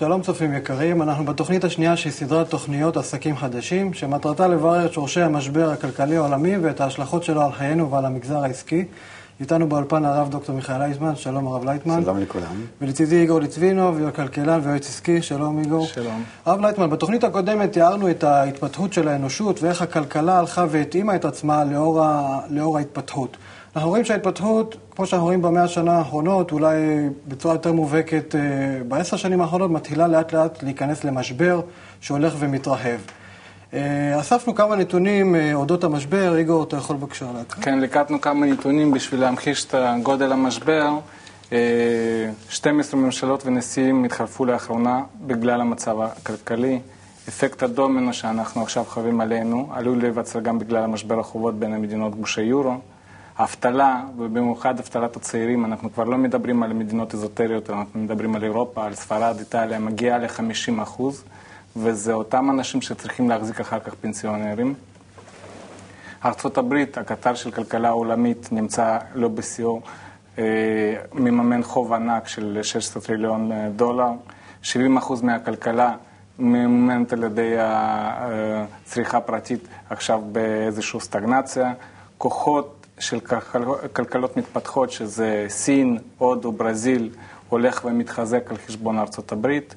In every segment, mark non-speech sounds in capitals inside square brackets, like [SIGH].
שלום צופים יקרים, אנחנו בתוכנית השנייה של סדרת תוכניות עסקים חדשים, שמטרתה לברר את שורשי המשבר הכלכלי העולמי ואת ההשלכות שלו על חיינו ועל המגזר העסקי. איתנו באולפן הרב דוקטור מיכאל אייזמן, שלום הרב לייטמן. שלום לכולם. ולצידי איגור ליצבינוב, כלכלן ויועץ עסקי, שלום איגור. שלום. הרב לייטמן, בתוכנית הקודמת תיארנו את ההתפתחות של האנושות ואיך הכלכלה הלכה והתאימה את עצמה לאור, ה... לאור ההתפתחות. אנחנו רואים שההתפתחות, כמו שאנחנו רואים במאה השנה האחרונות, אולי בצורה יותר מובהקת אה, בעשר שנים האחרונות, מתחילה לאט לאט להיכנס למשבר שהולך ומתרחב. אה, אספנו כמה נתונים אה, אודות המשבר, איגור, אתה יכול בבקשה להקריא. כן, לקטנו כמה נתונים בשביל להמחיש את גודל המשבר. 12 ממשלות ונשיאים התחלפו לאחרונה בגלל המצב הכלכלי. אפקט הדומינו שאנחנו עכשיו חווים עלינו עלול להיווצר גם בגלל המשבר החובות בין המדינות גוש היורו. האבטלה, ובמיוחד אבטלת הצעירים, אנחנו כבר לא מדברים על מדינות אזוטריות, אנחנו מדברים על אירופה, על ספרד, איטליה, מגיעה ל-50 אחוז, וזה אותם אנשים שצריכים להחזיק אחר כך פנסיונרים. ארה"ב, הקטר של כלכלה עולמית, נמצא לא בשיאו, אה, מממן חוב ענק של 16 טריליון אה, דולר, 70 אחוז מהכלכלה ממומנת על ידי הצריכה אה, פרטית עכשיו באיזושהי סטגנציה. כוחות של כלכלות מתפתחות, שזה סין, הודו, ברזיל, הולך ומתחזק על חשבון ארצות הברית.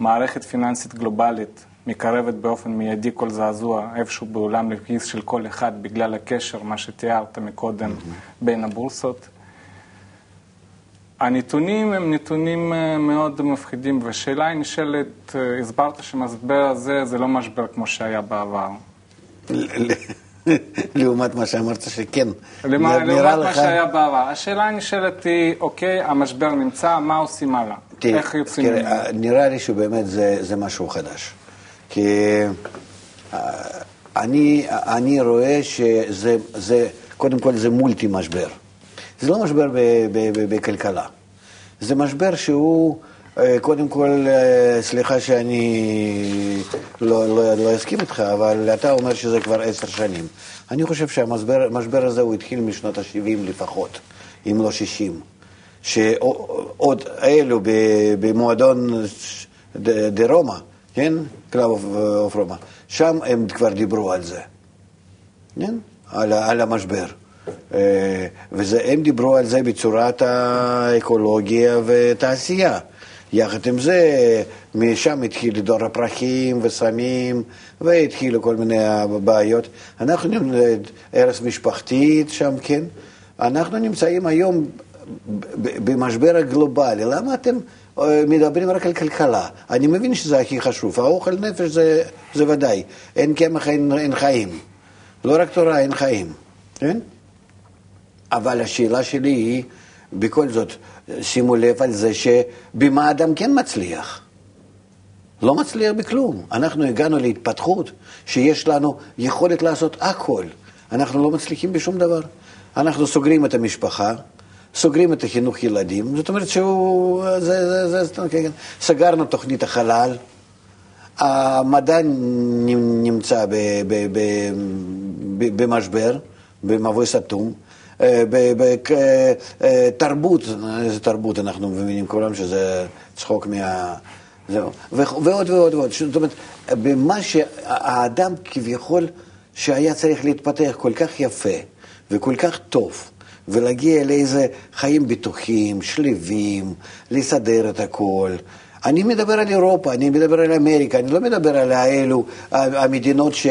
מערכת פיננסית גלובלית מקרבת באופן מיידי כל זעזוע איפשהו בעולם לכיס של כל אחד בגלל הקשר, מה שתיארת מקודם. בין הבורסות. הנתונים הם נתונים אה, מאוד מפחידים, והשאלה היא נשאלת, אה, הסברת שהמשבר הזה זה לא משבר כמו שהיה בעבר. [LAUGHS] לעומת מה שאמרת שכן. לעומת מה שהיה בעבר. השאלה הנשאלת היא, אוקיי, המשבר נמצא, מה עושים הלאה? איך יוצאים ממנו? נראה לי שבאמת זה, זה משהו חדש. כי אה, אני, אני רואה שזה, זה, קודם כל זה מולטי משבר. זה לא משבר בכלכלה. זה משבר שהוא... אה, קודם כל, אה, סליחה שאני לא, לא, לא אסכים איתך, אבל אתה אומר שזה כבר עשר שנים. אני חושב שהמשבר הזה הוא התחיל משנות ה-70 לפחות, אם לא 60. שעוד אלו במועדון דה רומא, כן? Club of רומא, שם הם כבר דיברו על זה, כן? על, על המשבר. אה, והם דיברו על זה בצורת האקולוגיה ותעשייה. יחד עם זה, משם התחיל דור הפרחים וסמים, והתחילו כל מיני בעיות. אנחנו ארץ משפחתית שם, כן? אנחנו נמצאים היום במשבר הגלובלי. למה אתם אה, מדברים רק על כלכלה? אני מבין שזה הכי חשוב. האוכל נפש זה, זה ודאי. אין קמח, אין, אין חיים. לא רק תורה, אין חיים, כן? אבל השאלה שלי היא, בכל זאת, שימו לב על זה שבמה אדם כן מצליח. לא מצליח בכלום. אנחנו הגענו להתפתחות שיש לנו יכולת לעשות הכל. אנחנו לא מצליחים בשום דבר. אנחנו סוגרים את המשפחה, סוגרים את החינוך ילדים, זאת אומרת שהוא, זה, זה, זה, זה, כן, סגרנו תוכנית החלל, המדע נמצא במשבר, במבוי סתום, בתרבות, איזה תרבות אנחנו מבינים כולם שזה צחוק מה... זהו. ועוד ועוד ועוד. זאת אומרת, במה שהאדם כביכול שהיה צריך להתפתח כל כך יפה וכל כך טוב, ולהגיע לאיזה חיים בטוחים, שלווים, לסדר את הכל. אני מדבר על אירופה, אני מדבר על אמריקה, אני לא מדבר על האלו, המדינות ש,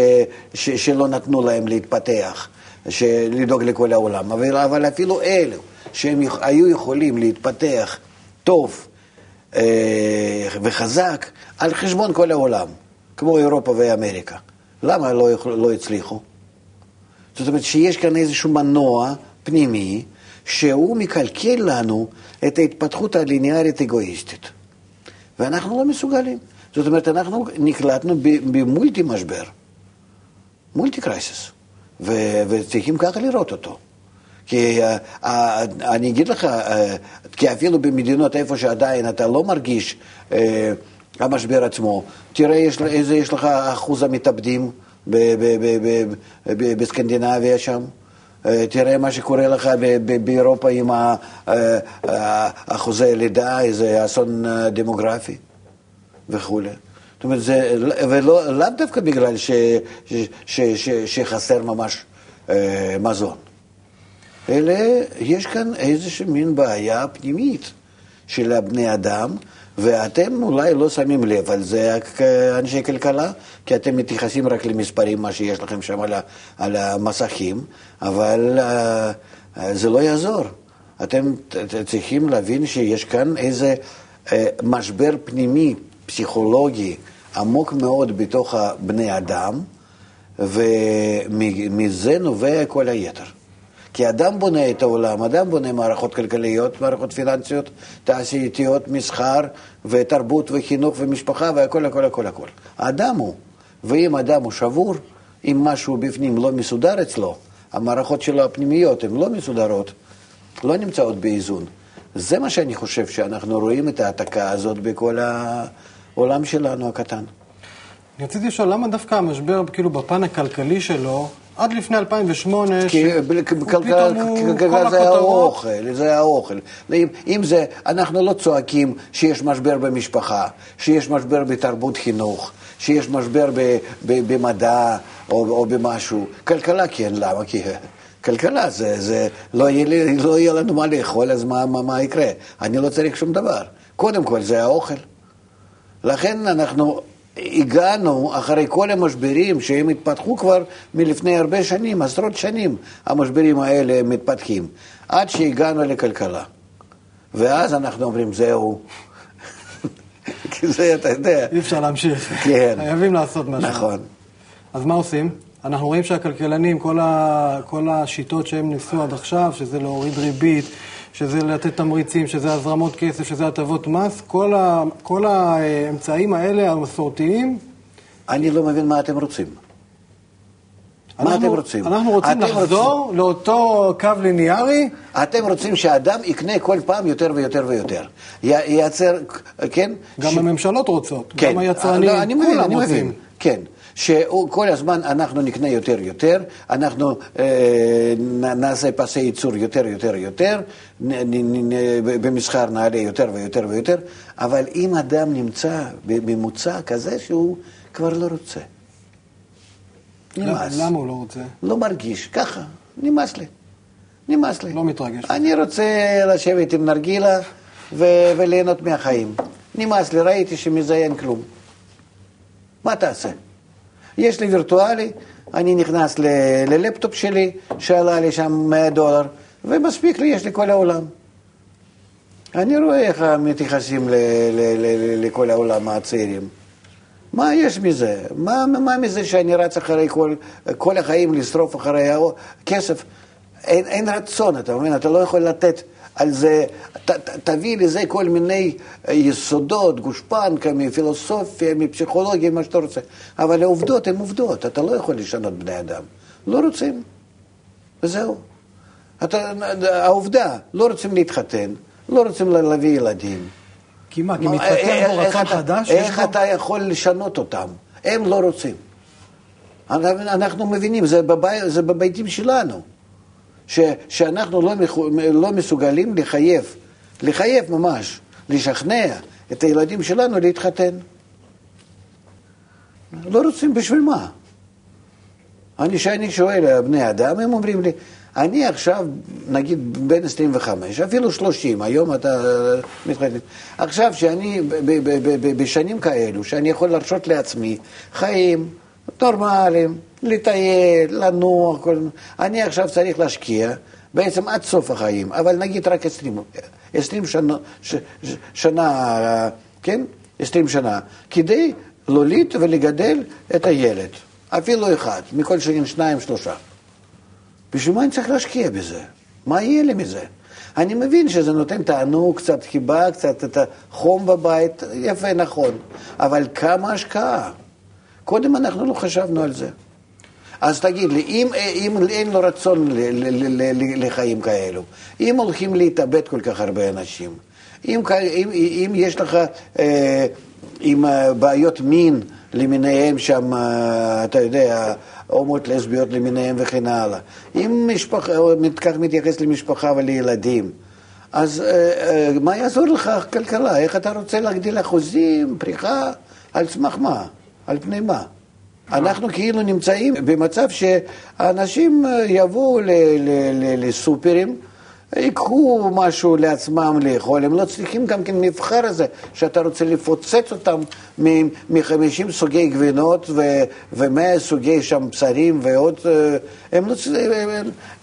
ש, שלא נתנו להם להתפתח. לדאוג לכל העולם, אבל, אבל אפילו אלו שהם היו יכולים להתפתח טוב אה, וחזק על חשבון כל העולם, כמו אירופה ואמריקה. למה לא, לא הצליחו? זאת אומרת שיש כאן איזשהו מנוע פנימי שהוא מקלקל לנו את ההתפתחות הליניארית אגואיסטית. ואנחנו לא מסוגלים. זאת אומרת, אנחנו נקלטנו במולטי משבר, מולטי קרייסס. וצריכים ככה לראות אותו. כי uh, uh, אני אגיד לך, uh, כי אפילו במדינות איפה שעדיין אתה לא מרגיש המשבר עצמו, תראה יש, איזה יש לך אחוז המתאבדים בסקנדינביה שם. תראה מה שקורה לך באירופה עם אחוזי לידה, איזה אסון דמוגרפי. וכולי. זאת אומרת, זה, ולא, לאו דווקא בגלל ש, ש, ש, ש, שחסר ממש אה, מזון, אלא יש כאן איזושהי מין בעיה פנימית של הבני אדם, ואתם אולי לא שמים לב על זה כאנשי כלכלה, כי אתם מתייחסים רק למספרים, מה שיש לכם שם על, על המסכים, אבל אה, זה לא יעזור. אתם צריכים להבין שיש כאן איזה אה, משבר פנימי, פסיכולוגי, עמוק מאוד בתוך בני אדם, ומזה נובע כל היתר. כי אדם בונה את העולם, אדם בונה מערכות כלכליות, מערכות פיננסיות, תעשייתיות, מסחר, ותרבות, וחינוך, ומשפחה, והכל, הכל, הכל, הכל. האדם הוא. ואם אדם הוא שבור, אם משהו בפנים לא מסודר אצלו, המערכות שלו הפנימיות הן לא מסודרות, לא נמצאות באיזון. זה מה שאני חושב שאנחנו רואים את ההעתקה הזאת בכל העולם שלנו הקטן. אני רציתי לשאול, למה דווקא המשבר, כאילו, בפן הכלכלי שלו, עד לפני 2008, כי כלכלה זה האוכל, זה האוכל. אם זה, אנחנו לא צועקים שיש משבר במשפחה, שיש משבר בתרבות חינוך, שיש משבר במדע או במשהו. כלכלה כן, למה? כי כלכלה זה, זה לא, יהיה, לא יהיה לנו מה לאכול, אז מה, מה, מה יקרה? אני לא צריך שום דבר. קודם כל זה האוכל. לכן אנחנו הגענו, אחרי כל המשברים שהם התפתחו כבר מלפני הרבה שנים, עשרות שנים, המשברים האלה מתפתחים, עד שהגענו לכלכלה. ואז אנחנו אומרים, זהו. [LAUGHS] כי זה, אתה יודע. אי אפשר להמשיך. כן. חייבים לעשות משהו. נכון. אז מה עושים? אנחנו רואים שהכלכלנים, כל, ה, כל השיטות שהם ניסו עד עכשיו, שזה להוריד ריבית, שזה לתת תמריצים, שזה הזרמות כסף, שזה הטבות מס, כל, ה, כל האמצעים האלה, המסורתיים... אני לא מבין מה אתם רוצים. אנחנו, מה אתם רוצים? אנחנו רוצים לחזור רוצים... לאותו קו ליניארי. אתם רוצים שאדם יקנה כל פעם יותר ויותר ויותר. ייצר, כן? גם ש... הממשלות רוצות, כן. גם היצרנים, לא, אני מבין, אני רוצים. מבין, כן. שכל הזמן אנחנו נקנה יותר יותר, אנחנו אה, נעשה פסי ייצור יותר יותר יותר, במסחר נעלה יותר ויותר ויותר, אבל אם אדם נמצא בממוצע כזה שהוא כבר לא רוצה. נמאס. למה הוא לא רוצה? לא מרגיש, ככה, נמאס לי. נמאס לי. לא מתרגש. אני רוצה לשבת עם נרגילה ו- וליהנות מהחיים. נמאס לי, ראיתי שמזה אין כלום. מה תעשה? יש לי וירטואלי, אני נכנס ל- ללפטופ שלי, שעלה לי שם 100 דולר, ומספיק לי, יש לי כל העולם. אני רואה איך מתייחסים ל- ל- ל- לכל העולם הצעירים. מה יש מזה? מה, מה מזה שאני רץ אחרי כל, כל החיים לשרוף אחרי הכסף? אין, אין רצון, אתה מבין? אתה לא יכול לתת על זה, ת, ת, תביא לזה כל מיני יסודות, גושפנקה, מפילוסופיה, מפסיכולוגיה, מה שאתה רוצה. אבל העובדות הן עובדות, אתה לא יכול לשנות בני אדם. לא רוצים, וזהו. אתה, העובדה, לא רוצים להתחתן, לא רוצים להביא ילדים. כי מה, כי מתפתח פה רצון חדש? איך אתה יכול לשנות אותם? הם לא רוצים. אנחנו מבינים, זה, בבי, זה בביתים שלנו, ש, שאנחנו לא, לא מסוגלים לחייב, לחייב ממש, לשכנע את הילדים שלנו להתחתן. לא רוצים בשביל מה? אני, כשאני שואל בני אדם, הם אומרים לי, אני עכשיו, נגיד, בן 25, אפילו 30, היום אתה מתחתן. עכשיו, שאני, בשנים כאלו, שאני יכול להרשות לעצמי חיים נורמליים, לטייל, לנוח, כל... אני עכשיו צריך להשקיע בעצם עד סוף החיים, אבל נגיד רק 20, 20 שנה, ש, שנה, כן? 20 שנה, כדי להוליד ולגדל את הילד, אפילו אחד, מכל שנים שניים, שלושה. בשביל מה אני צריך להשקיע בזה? מה יהיה לי מזה? אני מבין שזה נותן תענוג, קצת חיבה, קצת את החום בבית, יפה, נכון, אבל כמה השקעה? קודם אנחנו לא חשבנו על זה. אז תגיד לי, אם, אם אין לו רצון ל, ל, ל, ל, לחיים כאלו, אם הולכים להתאבד כל כך הרבה אנשים, אם, אם, אם יש לך אה, עם אה, בעיות מין למיניהם שם, אה, אתה יודע, הומות, לסביות למיניהם וכן הלאה. אם משפחה, כך מתייחס למשפחה ולילדים, אז אה, אה, מה יעזור לך כלכלה? איך אתה רוצה להגדיל אחוזים, פריחה? על סמך מה? על פני מה? אנחנו כאילו נמצאים במצב שאנשים אה, יבואו לסופרים, ייקחו משהו לעצמם לאכול, הם לא צריכים גם כן מבחר הזה, שאתה רוצה לפוצץ אותם מ-50 סוגי גבינות ו-100 סוגי שם בשרים ועוד, הם לא צריכים,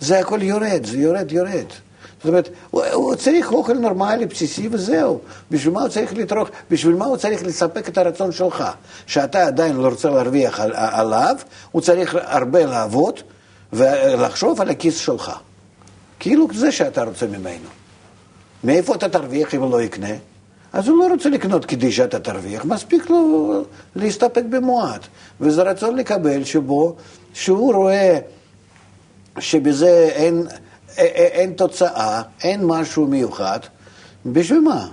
זה הכל יורד, זה יורד, יורד. זאת אומרת, הוא, הוא צריך אוכל נורמלי, בסיסי וזהו. בשביל מה הוא צריך לטרוח? בשביל מה הוא צריך לספק את הרצון שלך? שאתה עדיין לא רוצה להרוויח על, עליו, הוא צריך הרבה לעבוד ולחשוב על הכיס שלך. כאילו זה שאתה רוצה ממנו. מאיפה אתה תרוויח אם הוא לא יקנה? אז הוא לא רוצה לקנות כדי שאתה תרוויח, מספיק לו להסתפק במועט. וזה רצון לקבל שבו, שהוא רואה שבזה אין... אין תוצאה, אין משהו מיוחד, בשביל מה?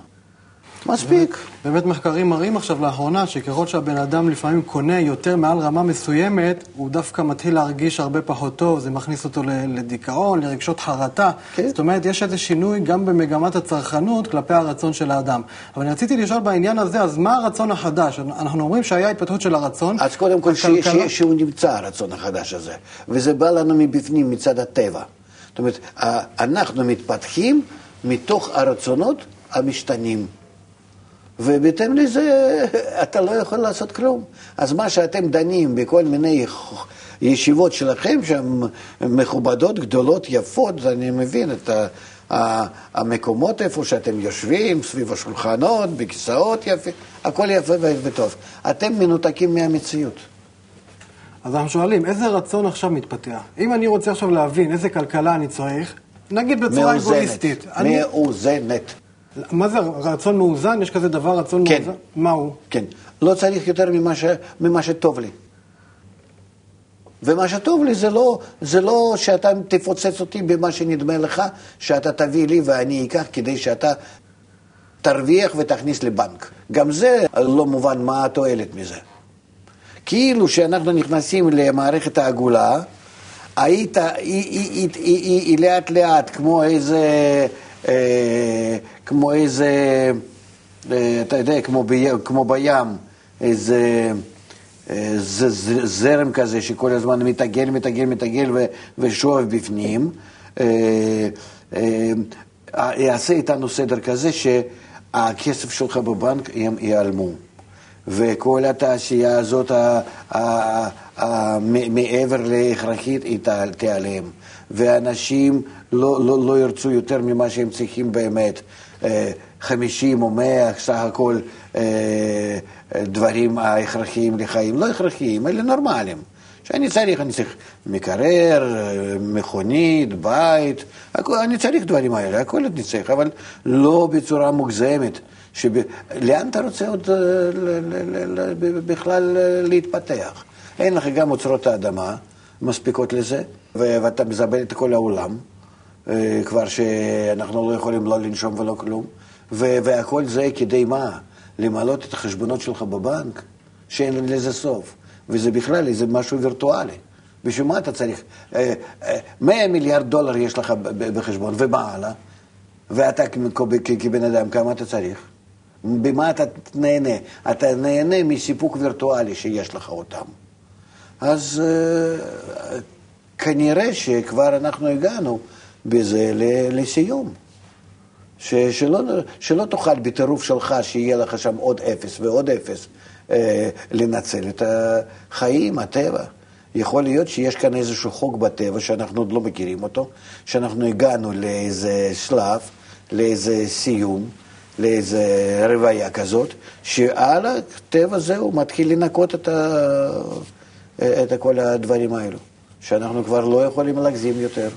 מספיק. באמת מחקרים מראים עכשיו לאחרונה שככל שהבן אדם לפעמים קונה יותר מעל רמה מסוימת, הוא דווקא מתחיל להרגיש הרבה פחות טוב, זה מכניס אותו לדיכאון, לרגשות חרטה. כן. זאת אומרת, יש איזה שינוי גם במגמת הצרכנות כלפי הרצון של האדם. אבל אני רציתי לשאול בעניין הזה, אז מה הרצון החדש? אנחנו אומרים שהיה התפתחות של הרצון. אז קודם כל, הכלכלה... שהוא נמצא, הרצון החדש הזה. וזה בא לנו מבפנים, מצד הטבע. זאת אומרת, אנחנו מתפתחים מתוך הרצונות המשתנים. ובהתאם לזה [LAUGHS] אתה לא יכול לעשות כלום. אז מה שאתם דנים בכל מיני ישיבות שלכם, שהן מכובדות, גדולות, יפות, אני מבין את המקומות איפה שאתם יושבים, סביב השולחנות, בכיסאות יפים, הכל יפה וטוב. אתם מנותקים מהמציאות. אז אנחנו שואלים, איזה רצון עכשיו מתפתח? אם אני רוצה עכשיו להבין איזה כלכלה אני צריך, נגיד בצורה אגואיסטית. מאוזנת. מה זה רצון מאוזן? יש כזה דבר, רצון כן. מאוזן? מה הוא? כן. לא צריך יותר ממה, ש... ממה שטוב לי. ומה שטוב לי זה לא, זה לא שאתה תפוצץ אותי במה שנדמה לך, שאתה תביא לי ואני אקח כדי שאתה תרוויח ותכניס לבנק. גם זה לא מובן מה התועלת מזה. כאילו שאנחנו נכנסים למערכת העגולה, היית, היא, היא, היא, היא, היא לאט לאט כמו איזה, אה, כמו איזה, אה, אתה יודע, כמו, בי, כמו בים, איזה אה, ז, ז, זרם כזה שכל הזמן מתעגל, מתעגל, מתעגל ושואב בפנים. אה, אה, יעשה איתנו סדר כזה שהכסף שלך בבנק ייעלמו. וכל התעשייה הזאת מעבר להכרחית היא תיעלם. ואנשים לא, לא, לא ירצו יותר ממה שהם צריכים באמת. 50 אה, או 100 סך הכל אה, דברים ההכרחיים לחיים. לא הכרחיים, אלא נורמליים. שאני צריך, אני צריך מקרר, מכונית, בית, אני צריך דברים האלה, הכל אני צריך, אבל לא בצורה מוגזמת. לאן אתה רוצה עוד אה, בכלל אה, להתפתח? אין לך גם אוצרות האדמה מספיקות לזה, ואתה מזבל את כל העולם, אה, כבר שאנחנו לא יכולים לא לנשום ולא כלום, והכל זה כדי מה? למלא את החשבונות שלך בבנק, שאין לזה סוף, וזה בכלל איזה משהו וירטואלי. בשביל מה אתה צריך? 100 מיליארד דולר יש לך בחשבון, ומה הלאה? ואתה כבן אדם, כמה אתה צריך? במה אתה נהנה? אתה נהנה מסיפוק וירטואלי שיש לך אותם. אז uh, כנראה שכבר אנחנו הגענו בזה לסיום. ש, שלא, שלא תוכל בטירוף שלך שיהיה לך שם עוד אפס ועוד אפס uh, לנצל את החיים, הטבע. יכול להיות שיש כאן איזשהו חוק בטבע שאנחנו עוד לא מכירים אותו, שאנחנו הגענו לאיזה שלב, לאיזה סיום. לאיזה רוויה כזאת, שעל הטבע הזה הוא מתחיל לנקות את, ה... את כל הדברים האלו, שאנחנו כבר לא יכולים להגזים יותר.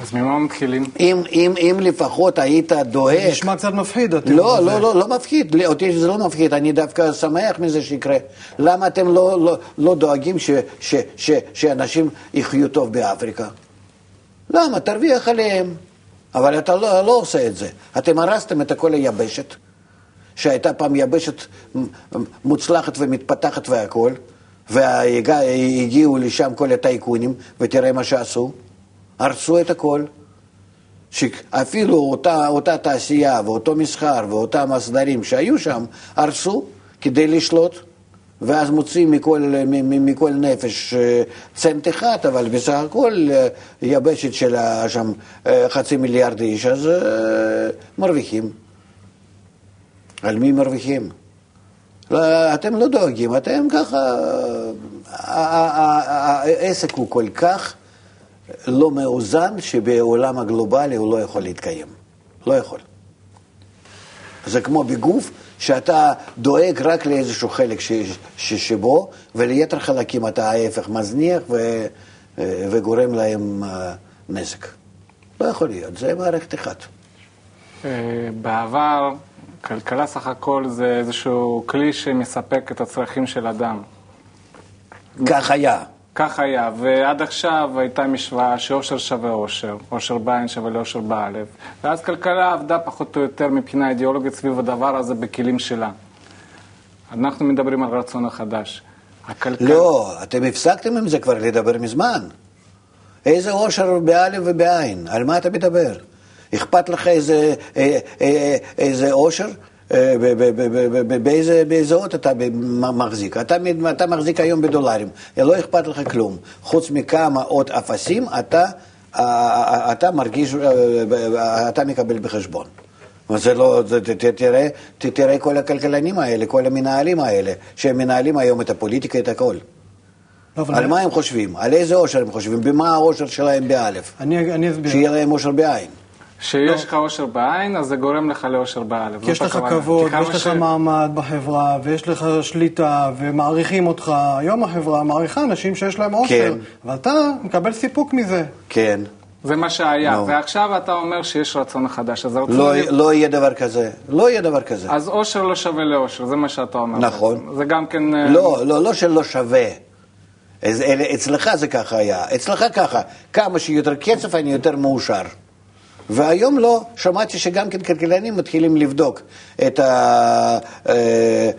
אז ממה מתחילים? אם, אם, אם לפחות היית דואג... זה נשמע קצת מפחיד, אתם... לא, לא, לא, לא מפחיד, אותי זה לא מפחיד, אני דווקא שמח מזה שיקרה. למה אתם לא, לא, לא דואגים ש, ש, ש, שאנשים יחיו טוב באפריקה? למה? תרוויח עליהם. אבל אתה לא, לא עושה את זה. אתם הרסתם את כל היבשת, שהייתה פעם יבשת מוצלחת ומתפתחת והכול, והגיעו לשם כל הטייקונים, ותראה מה שעשו. הרסו את הכל. שאפילו אותה, אותה תעשייה ואותו מסחר ואותם הסדרים שהיו שם, הרסו כדי לשלוט. ואז מוצאים מכל, מכל נפש אה, צנט אחד, אבל בסך הכל אה, יבשת של שם אה, חצי מיליארד איש, אז מרוויחים. על מי מרוויחים? לא, אתם לא דואגים, אתם ככה... העסק הוא כל כך לא מאוזן, שבעולם הגלובלי הוא לא יכול להתקיים. לא יכול. זה כמו בגוף, שאתה דואג רק לאיזשהו חלק ש, ש, שבו, וליתר חלקים אתה ההפך מזניח ו, וגורם להם אה, נזק. לא יכול להיות, זה מערכת אחת. אה, בעבר, כלכלה סך הכל זה איזשהו כלי שמספק את הצרכים של אדם. כך היה. כך היה, ועד עכשיו הייתה משוואה שאושר שווה אושר, אושר בעין שווה לאושר באלף, ואז כלכלה עבדה פחות או יותר מבחינה אידיאולוגית סביב הדבר הזה בכלים שלה. אנחנו מדברים על רצון החדש. הכלכל... לא, אתם הפסקתם עם זה כבר לדבר מזמן. איזה אושר באלף ובעין? על מה אתה מדבר? אכפת לך איזה, אה, אה, איזה אושר? אה, באיזה אות אתה מחזיק. אתה, אתה מחזיק היום בדולרים, לא אכפת לך כלום. חוץ מכמה עוד אפסים, אתה, אה, אה, אתה מרגיש, אתה מקבל בחשבון. זה לא, תראה, תראה כל הכלכלנים האלה, כל המנהלים האלה, שהם מנהלים היום את הפוליטיקה, את הכל. לא, על מה הם חושבים? על איזה עושר הם חושבים? במה העושר שלהם באלף? אני, אני אסביר. שיהיה להם עושר בעין. כשיש לך אושר בעין, אז זה גורם לך לאושר באלף. כי יש לך כבוד, ויש לך מעמד בחברה, ויש לך שליטה, ומעריכים אותך. היום החברה מעריכה אנשים שיש להם אושר, כן. ואתה מקבל סיפוק מזה. כן. זה מה שהיה, no. ועכשיו אתה אומר שיש רצון חדש, אז הרצון... לא, לא יהיה דבר כזה, לא יהיה דבר כזה. אז אושר לא שווה לאושר, זה מה שאתה אומר. נכון. בעצם. זה גם כן... אה, לא, לא, לא שלא שווה. אצלך זה ככה היה, אצלך ככה, כמה שיותר קצב אני יותר מאושר. והיום לא, שמעתי שגם כן כלכלנים מתחילים לבדוק את, ה, אה,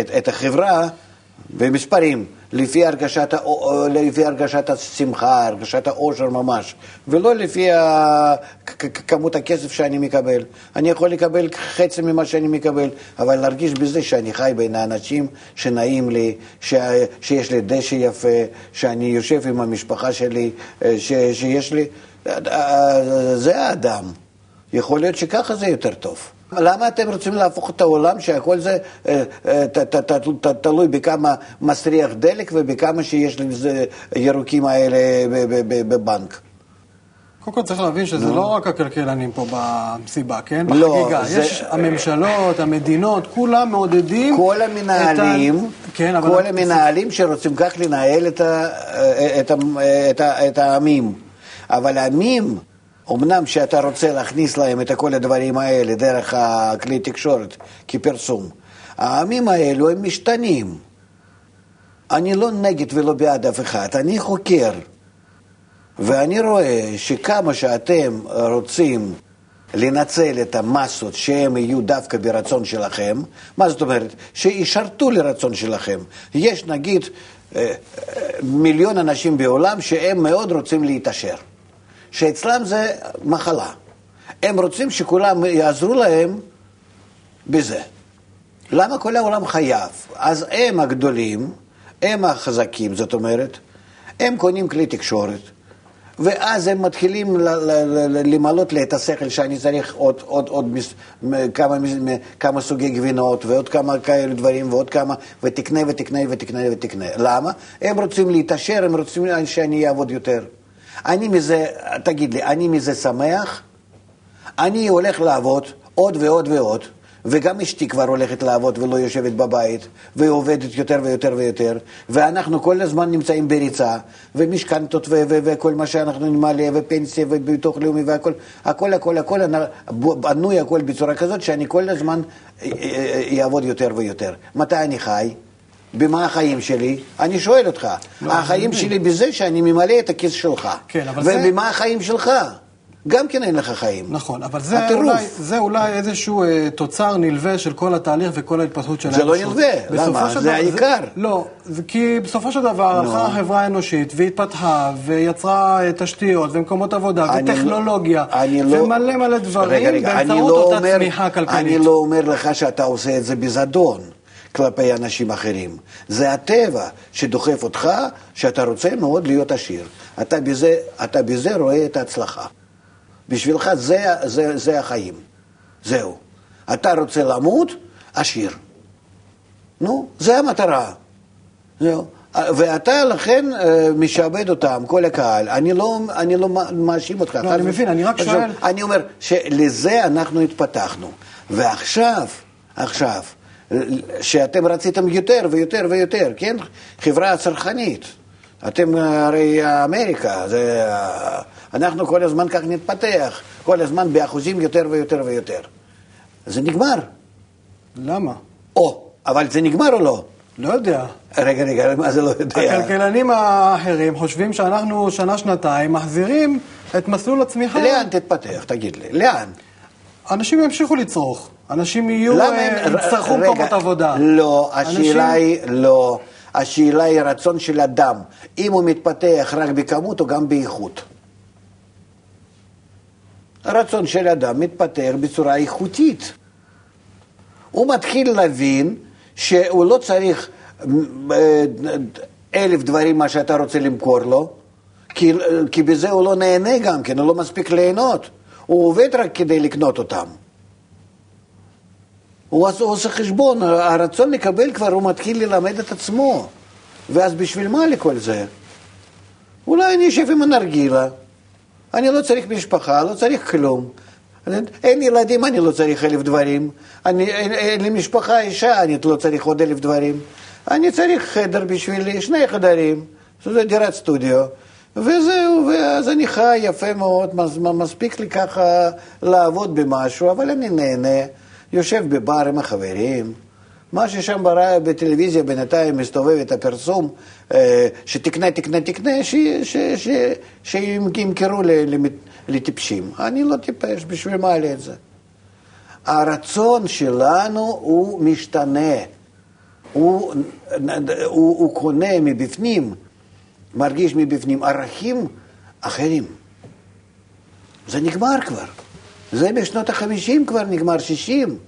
את, את החברה במספרים, לפי הרגשת, לפי הרגשת השמחה, הרגשת העושר ממש, ולא לפי כמות הכסף שאני מקבל. אני יכול לקבל חצי ממה שאני מקבל, אבל להרגיש בזה שאני חי בין האנשים, שנעים לי, ש, שיש לי דשא יפה, שאני יושב עם המשפחה שלי, אה, ש, שיש לי... זה האדם. יכול להיות שככה זה יותר טוב. למה אתם רוצים להפוך את העולם שהכל זה אה, אה, תלוי בכמה מסריח דלק ובכמה שיש לזה ירוקים האלה בבנק? קודם כל צריך להבין שזה לא רק הכלכלנים פה במסיבה, כן? לא, בחגיגה. זה... יש הממשלות, המדינות, כולם מעודדים... כל המנהלים, ה... כן, כל המנהלים שרוצים כך לנהל את העמים. אבל עמים, אמנם שאתה רוצה להכניס להם את כל הדברים האלה דרך הכלי תקשורת כפרסום, העמים האלו הם משתנים. אני לא נגד ולא בעד אף אחד, אני חוקר. ואני רואה שכמה שאתם רוצים לנצל את המסות שהם יהיו דווקא ברצון שלכם, מה זאת אומרת? שישרתו לרצון שלכם. יש נגיד אה, אה, מיליון אנשים בעולם שהם מאוד רוצים להתעשר. שאצלם זה מחלה. הם רוצים שכולם יעזרו להם בזה. למה כל העולם חייב? אז הם הגדולים, הם החזקים, זאת אומרת, הם קונים כלי תקשורת, ואז הם מתחילים למלות לי את השכל שאני צריך עוד, עוד, עוד מס, כמה, כמה סוגי גבינות ועוד כמה כאלה דברים ועוד כמה, ותקנה ותקנה ותקנה ותקנה. למה? הם רוצים להתעשר, הם רוצים שאני אעבוד יותר. אני מזה, תגיד לי, אני מזה שמח? אני הולך לעבוד עוד ועוד ועוד, וגם אשתי כבר הולכת לעבוד ולא יושבת בבית, והיא עובדת יותר ויותר ויותר, ואנחנו כל הזמן נמצאים בריצה, ומשכנתות וכל מה שאנחנו נמלא, ופנסיה וביטוח לאומי והכל, הכל, הכל, הכל, בנוי הכל בצורה כזאת שאני כל הזמן אעבוד אה, אה, יותר ויותר. מתי אני חי? במה החיים שלי? אני שואל אותך. לא, החיים שלי בזה שאני ממלא את הכיס שלך. כן, אבל ובמה זה... החיים שלך? גם כן אין לך חיים. נכון, אבל זה הטירוף. אולי, זה אולי איזשהו אה, תוצר נלווה של כל התהליך וכל ההתפתחות של זה לא האנושות. נלווה, למה? של זה העיקר. לא, זה כי בסופו של דבר נו. הלכה החברה האנושית והתפתחה ויצרה אה, תשתיות ומקומות עבודה אני לא- וטכנולוגיה אני לא- ומלא מלא דברים רגע, רגע, באמצעות לא אותה אומר- צמיחה כלכלית. אני לא אומר לך שאתה עושה את זה בזדון כלפי אנשים אחרים. זה הטבע שדוחף אותך, שאתה רוצה מאוד להיות עשיר. אתה בזה, אתה בזה רואה את ההצלחה. בשבילך זה, זה, זה החיים. זהו. אתה רוצה למות, עשיר. נו, זה המטרה. זהו. ואתה לכן אה, משעבד אותם, כל הקהל. אני לא, אני לא מאשים אותך. לא, אני מבין, אני רק שואל- אני אומר שלזה אנחנו התפתחנו. ועכשיו, עכשיו, שאתם רציתם יותר ויותר ויותר, כן? חברה צרכנית. אתם אה, הרי אמריקה, זה, אה, אנחנו כל הזמן כך נתפתח, כל הזמן באחוזים יותר ויותר ויותר. זה נגמר. למה? או, אבל זה נגמר או לא? לא יודע. רגע, רגע, מה זה לא יודע? הכלכלנים האחרים חושבים שאנחנו שנה-שנתיים מחזירים את מסלול הצמיחה. לאן תתפתח, תגיד לי, לאן? אנשים ימשיכו לצרוך. אנשים יהיו, אה, יצטרכו מקומות עבודה. לא, אנשים- השאלה היא לא. השאלה היא רצון של אדם, אם הוא מתפתח רק בכמות או גם באיכות. הרצון של אדם מתפתח בצורה איכותית. הוא מתחיל להבין שהוא לא צריך אה, אלף דברים מה שאתה רוצה למכור לו, כי, כי בזה הוא לא נהנה גם כן, הוא לא מספיק ליהנות. הוא עובד רק כדי לקנות אותם. הוא עושה- חשבון, הרצון לקבל כבר, הוא מתחיל ללמד את עצמו. ואז בשביל מה לכל זה? אולי אני אשב עם הנרגילה, אני לא צריך משפחה, לא צריך כלום. אין ילדים, אני לא צריך אלף דברים. אני, אין, אין לי משפחה, אישה, אני לא צריך עוד אלף דברים. אני צריך חדר בשבילי, שני חדרים, שזה דירת סטודיו, וזהו, ואז אני חי יפה מאוד, מס- מספיק לי ככה לעבוד במשהו, אבל אני נהנה, יושב בבר עם החברים. מה ששם ברא, בטלוויזיה בינתיים מסתובב את הפרסום, אה, שתקנה, תקנה, תקנה, שימכרו לטיפשים. אני לא טיפש, בשביל מה לי את זה? הרצון שלנו הוא משתנה. הוא, הוא, הוא קונה מבפנים, מרגיש מבפנים ערכים אחרים. זה נגמר כבר. זה בשנות החמישים כבר נגמר, שישים.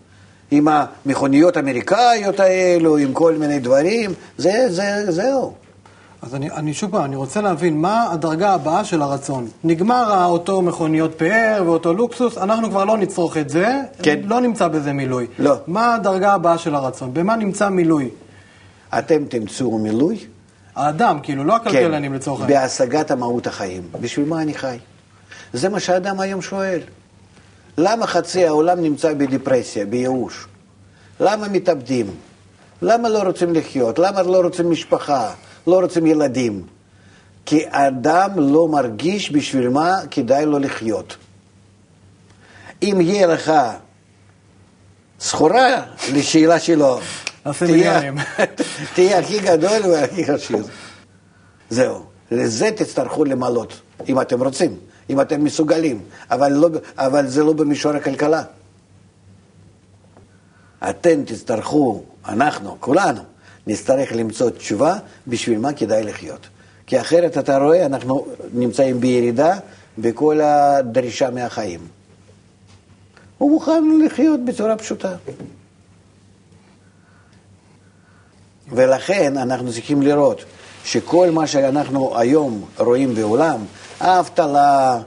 עם המכוניות האמריקאיות האלו, עם כל מיני דברים, זה, זה, זהו. אז אני, אני שוב פעם, אני רוצה להבין מה הדרגה הבאה של הרצון. נגמר אותו מכוניות פאר ואותו לוקסוס, אנחנו כבר לא נצרוך את זה, כן. לא נמצא בזה מילוי. לא. מה הדרגה הבאה של הרצון? במה נמצא מילוי? אתם תמצאו מילוי? האדם, כאילו, לא הכלכלנים לצורך העניין. בהשגת המהות החיים. בשביל מה אני חי? זה מה שהאדם היום שואל. למה חצי העולם נמצא בדיפרסיה, בייאוש? למה מתאבדים? למה לא רוצים לחיות? למה לא רוצים משפחה? לא רוצים ילדים? כי אדם לא מרגיש בשביל מה כדאי לו לחיות. אם יהיה לך סחורה לשאלה שלו, תהיה-. [LAUGHS] תהיה הכי גדול והכי חשוב. זהו, לזה תצטרכו למלות, אם אתם רוצים, אם אתם מסוגלים, אבל, לא, אבל זה לא במישור הכלכלה. אתם תצטרכו, אנחנו, כולנו, נצטרך למצוא תשובה בשביל מה כדאי לחיות. כי אחרת אתה רואה, אנחנו נמצאים בירידה בכל הדרישה מהחיים. הוא מוכן לחיות בצורה פשוטה. ולכן אנחנו צריכים לראות שכל מה שאנחנו היום רואים בעולם, האבטלה,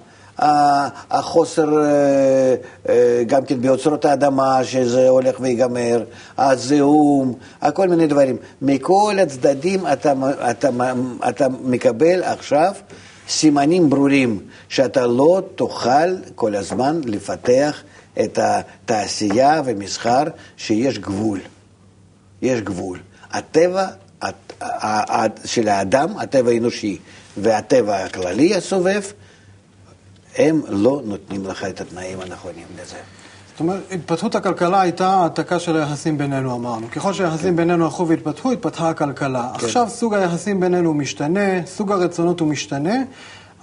החוסר אה, אה, גם כן באוצרות האדמה, שזה הולך ויגמר, הזיהום, כל מיני דברים. מכל הצדדים אתה, אתה, אתה מקבל עכשיו סימנים ברורים שאתה לא תוכל כל הזמן לפתח את התעשייה ומסחר שיש גבול. יש גבול. הטבע של האדם, הטבע האנושי והטבע הכללי הסובב, הם לא נותנים לך את התנאים הנכונים לזה. זאת אומרת, התפתחות הכלכלה הייתה העתקה של היחסים בינינו, אמרנו. ככל שהיחסים בינינו הלכו והתפתחו, התפתחה הכלכלה. עכשיו סוג היחסים בינינו משתנה, סוג הרצונות הוא משתנה.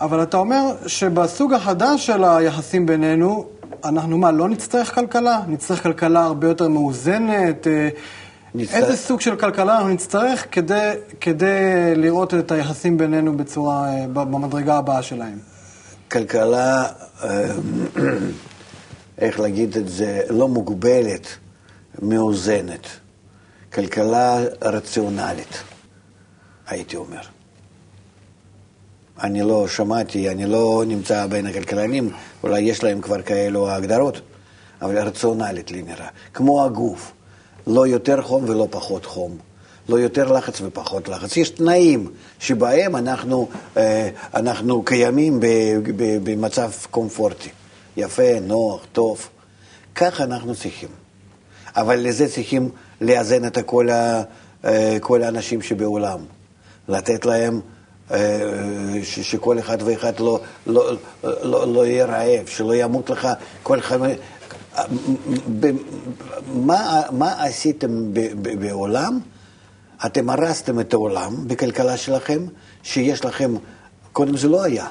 אבל אתה אומר שבסוג החדש של היחסים בינינו, אנחנו מה, לא נצטרך כלכלה? נצטרך כלכלה הרבה יותר מאוזנת? נצטרך... איזה סוג של כלכלה אנחנו נצטרך כדי, כדי לראות את היחסים בינינו בצורה, אה, במדרגה הבאה שלהם? כלכלה, אה, [CLEARS THROAT] איך להגיד את זה, לא מוגבלת, מאוזנת. כלכלה רציונלית, הייתי אומר. אני לא שמעתי, אני לא נמצא בין הכלכלנים, אולי יש להם כבר כאלו הגדרות, אבל רציונלית לי נראה. כמו הגוף, לא יותר חום ולא פחות חום. לא יותר לחץ ופחות לחץ. יש תנאים שבהם אנחנו, אה, אנחנו קיימים במצב קומפורטי. יפה, נוח, טוב. ככה אנחנו צריכים. אבל לזה צריכים לאזן את כל, ה, אה, כל האנשים שבעולם. לתת להם אה, ש, שכל אחד ואחד לא, לא, לא, לא יהיה רעב, שלא ימות לך כל אחד... מה, מה עשיתם בעולם? אתם הרסתם את העולם בכלכלה שלכם, שיש לכם, קודם זה לא היה.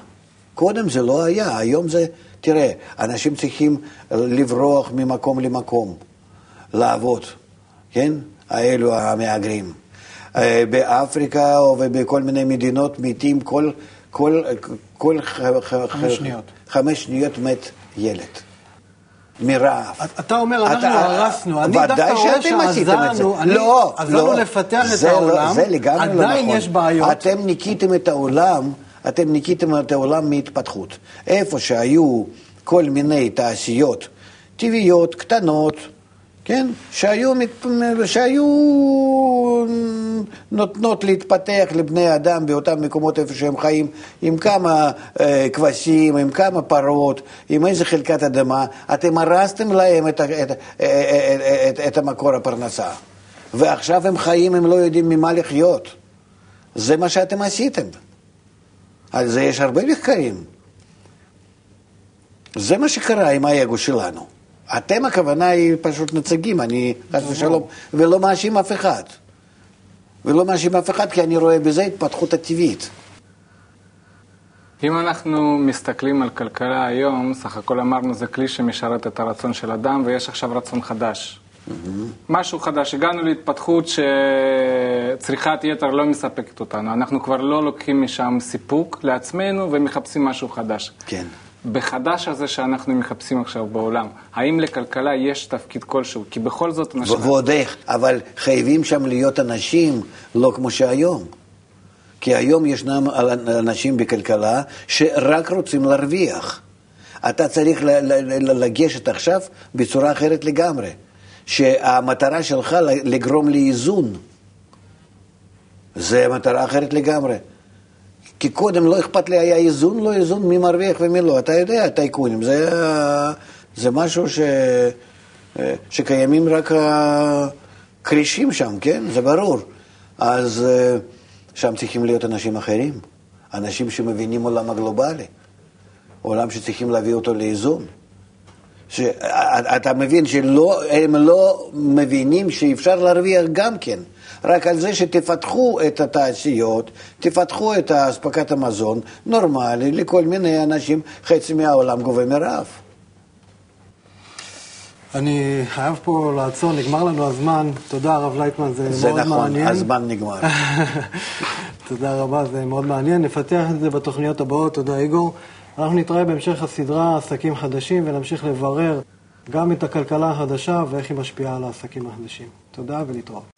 קודם זה לא היה, היום זה, תראה, אנשים צריכים לברוח ממקום למקום, לעבוד, כן? האלו המהגרים. אה, באפריקה או בכל מיני מדינות מתים כל, כל, כל חמש שניות. חמש שניות מת ילד. מרעב. אתה אומר, אנחנו הרסנו, אני דווקא רואה שעזרנו, לא, עזרנו לא, לפתח את לא- העולם, עדיין נכון. יש בעיות. אתם ניקיתם את העולם, אתם ניקיתם את העולם מהתפתחות. איפה שהיו כל מיני תעשיות טבעיות, קטנות, כן? שהיו, שהיו נותנות להתפתח לבני אדם באותם מקומות איפה שהם חיים, עם כמה אה, כבשים, עם כמה פרות, עם איזה חלקת אדמה, אתם הרסתם להם את, את, את, את, את המקור הפרנסה. ועכשיו הם חיים, הם לא יודעים ממה לחיות. זה מה שאתם עשיתם. על זה יש הרבה מחקרים. זה מה שקרה עם האגו שלנו. אתם הכוונה היא פשוט נציגים, אני חס ושלום, ולא מאשים אף אחד. ולא מאשים אף אחד, כי אני רואה בזה התפתחות הטבעית. אם אנחנו מסתכלים על כלכלה היום, סך הכל אמרנו זה כלי שמשרת את הרצון של אדם, ויש עכשיו רצון חדש. Mm-hmm. משהו חדש, הגענו להתפתחות שצריכת יתר לא מספקת אותנו, אנחנו כבר לא לוקחים משם סיפוק לעצמנו ומחפשים משהו חדש. כן. בחדש הזה שאנחנו מחפשים עכשיו בעולם, האם לכלכלה יש תפקיד כלשהו? כי בכל זאת... אנשים... ועוד איך, אבל חייבים שם להיות אנשים לא כמו שהיום. כי היום ישנם אנשים בכלכלה שרק רוצים להרוויח. אתה צריך לגשת עכשיו בצורה אחרת לגמרי, שהמטרה שלך לגרום לאיזון. זה מטרה אחרת לגמרי. כי קודם לא אכפת לי היה איזון, לא איזון, מי מרוויח ומי לא. אתה יודע, טייקונים, זה, זה משהו ש, שקיימים רק הכרישים שם, כן? זה ברור. אז שם צריכים להיות אנשים אחרים, אנשים שמבינים עולם הגלובלי, עולם שצריכים להביא אותו לאיזון. אתה מבין שהם לא מבינים שאפשר להרוויח גם כן. רק על זה שתפתחו את התעשיות, תפתחו את אספקת המזון נורמלי לכל מיני אנשים, חצי מהעולם גובה מרעב. אני חייב פה לעצור, נגמר לנו הזמן. תודה, הרב לייטמן, זה, זה מאוד נכון, מעניין. זה נכון, הזמן נגמר. [LAUGHS] תודה רבה, זה מאוד מעניין. נפתח את זה בתוכניות הבאות. תודה, איגור. אנחנו נתראה בהמשך הסדרה עסקים חדשים ונמשיך לברר גם את הכלכלה החדשה ואיך היא משפיעה על העסקים החדשים. תודה ולהתראות.